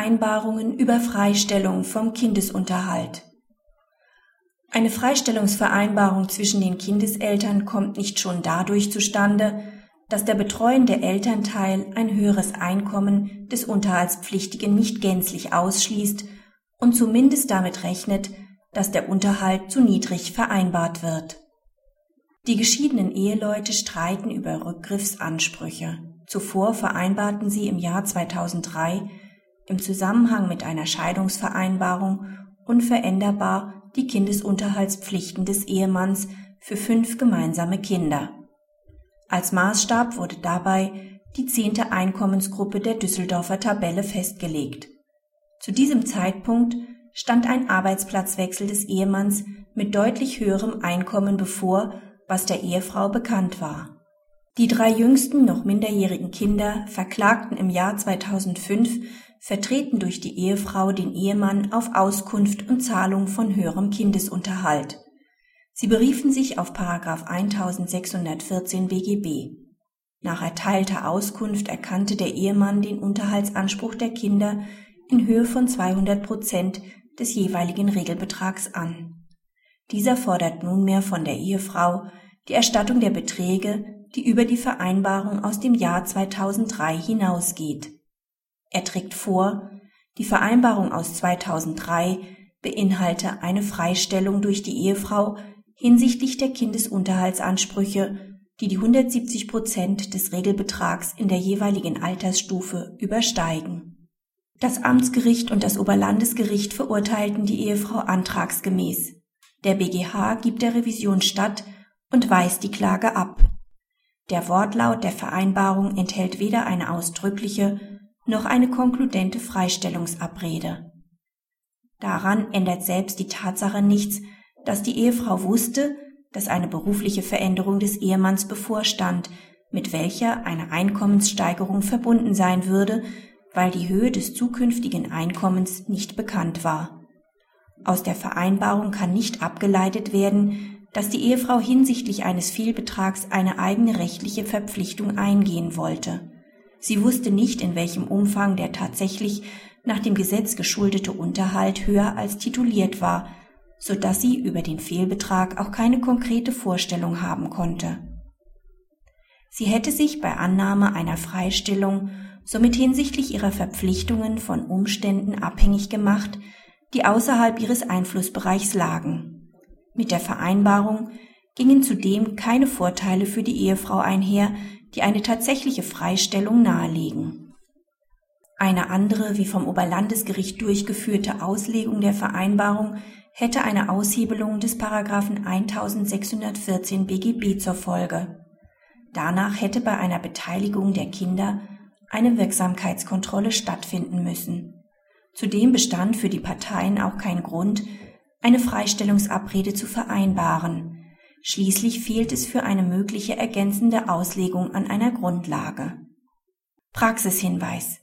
Vereinbarungen über Freistellung vom Kindesunterhalt. Eine Freistellungsvereinbarung zwischen den Kindeseltern kommt nicht schon dadurch zustande, dass der betreuende Elternteil ein höheres Einkommen des Unterhaltspflichtigen nicht gänzlich ausschließt und zumindest damit rechnet, dass der Unterhalt zu niedrig vereinbart wird. Die geschiedenen Eheleute streiten über Rückgriffsansprüche. Zuvor vereinbarten sie im Jahr 2003 im Zusammenhang mit einer Scheidungsvereinbarung unveränderbar die Kindesunterhaltspflichten des Ehemanns für fünf gemeinsame Kinder. Als Maßstab wurde dabei die zehnte Einkommensgruppe der Düsseldorfer Tabelle festgelegt. Zu diesem Zeitpunkt stand ein Arbeitsplatzwechsel des Ehemanns mit deutlich höherem Einkommen bevor was der Ehefrau bekannt war. Die drei jüngsten noch minderjährigen Kinder verklagten im Jahr 2005, vertreten durch die Ehefrau, den Ehemann auf Auskunft und Zahlung von höherem Kindesunterhalt. Sie beriefen sich auf Paragraph 1614 BGB. Nach erteilter Auskunft erkannte der Ehemann den Unterhaltsanspruch der Kinder in Höhe von 200 Prozent des jeweiligen Regelbetrags an. Dieser fordert nunmehr von der Ehefrau die Erstattung der Beträge, die über die Vereinbarung aus dem Jahr 2003 hinausgeht. Er trägt vor, die Vereinbarung aus 2003 beinhalte eine Freistellung durch die Ehefrau hinsichtlich der Kindesunterhaltsansprüche, die die 170 Prozent des Regelbetrags in der jeweiligen Altersstufe übersteigen. Das Amtsgericht und das Oberlandesgericht verurteilten die Ehefrau antragsgemäß. Der BGH gibt der Revision statt und weist die Klage ab. Der Wortlaut der Vereinbarung enthält weder eine ausdrückliche noch eine konkludente Freistellungsabrede. Daran ändert selbst die Tatsache nichts, dass die Ehefrau wusste, dass eine berufliche Veränderung des Ehemanns bevorstand, mit welcher eine Einkommenssteigerung verbunden sein würde, weil die Höhe des zukünftigen Einkommens nicht bekannt war. Aus der Vereinbarung kann nicht abgeleitet werden, dass die Ehefrau hinsichtlich eines Fehlbetrags eine eigene rechtliche Verpflichtung eingehen wollte. Sie wusste nicht, in welchem Umfang der tatsächlich nach dem Gesetz geschuldete Unterhalt höher als tituliert war, so dass sie über den Fehlbetrag auch keine konkrete Vorstellung haben konnte. Sie hätte sich bei Annahme einer Freistellung somit hinsichtlich ihrer Verpflichtungen von Umständen abhängig gemacht, die außerhalb ihres Einflussbereichs lagen. Mit der Vereinbarung gingen zudem keine Vorteile für die Ehefrau einher, die eine tatsächliche Freistellung nahelegen. Eine andere, wie vom Oberlandesgericht durchgeführte Auslegung der Vereinbarung hätte eine Aushebelung des Paragraphen 1614 BGB zur Folge. Danach hätte bei einer Beteiligung der Kinder eine Wirksamkeitskontrolle stattfinden müssen. Zudem bestand für die Parteien auch kein Grund, eine Freistellungsabrede zu vereinbaren. Schließlich fehlt es für eine mögliche ergänzende Auslegung an einer Grundlage. Praxishinweis.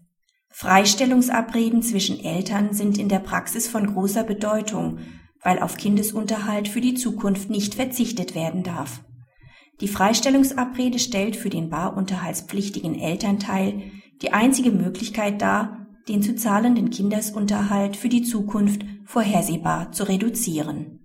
Freistellungsabreden zwischen Eltern sind in der Praxis von großer Bedeutung, weil auf Kindesunterhalt für die Zukunft nicht verzichtet werden darf. Die Freistellungsabrede stellt für den barunterhaltspflichtigen Elternteil die einzige Möglichkeit dar, den zu zahlenden Kindesunterhalt für die Zukunft vorhersehbar zu reduzieren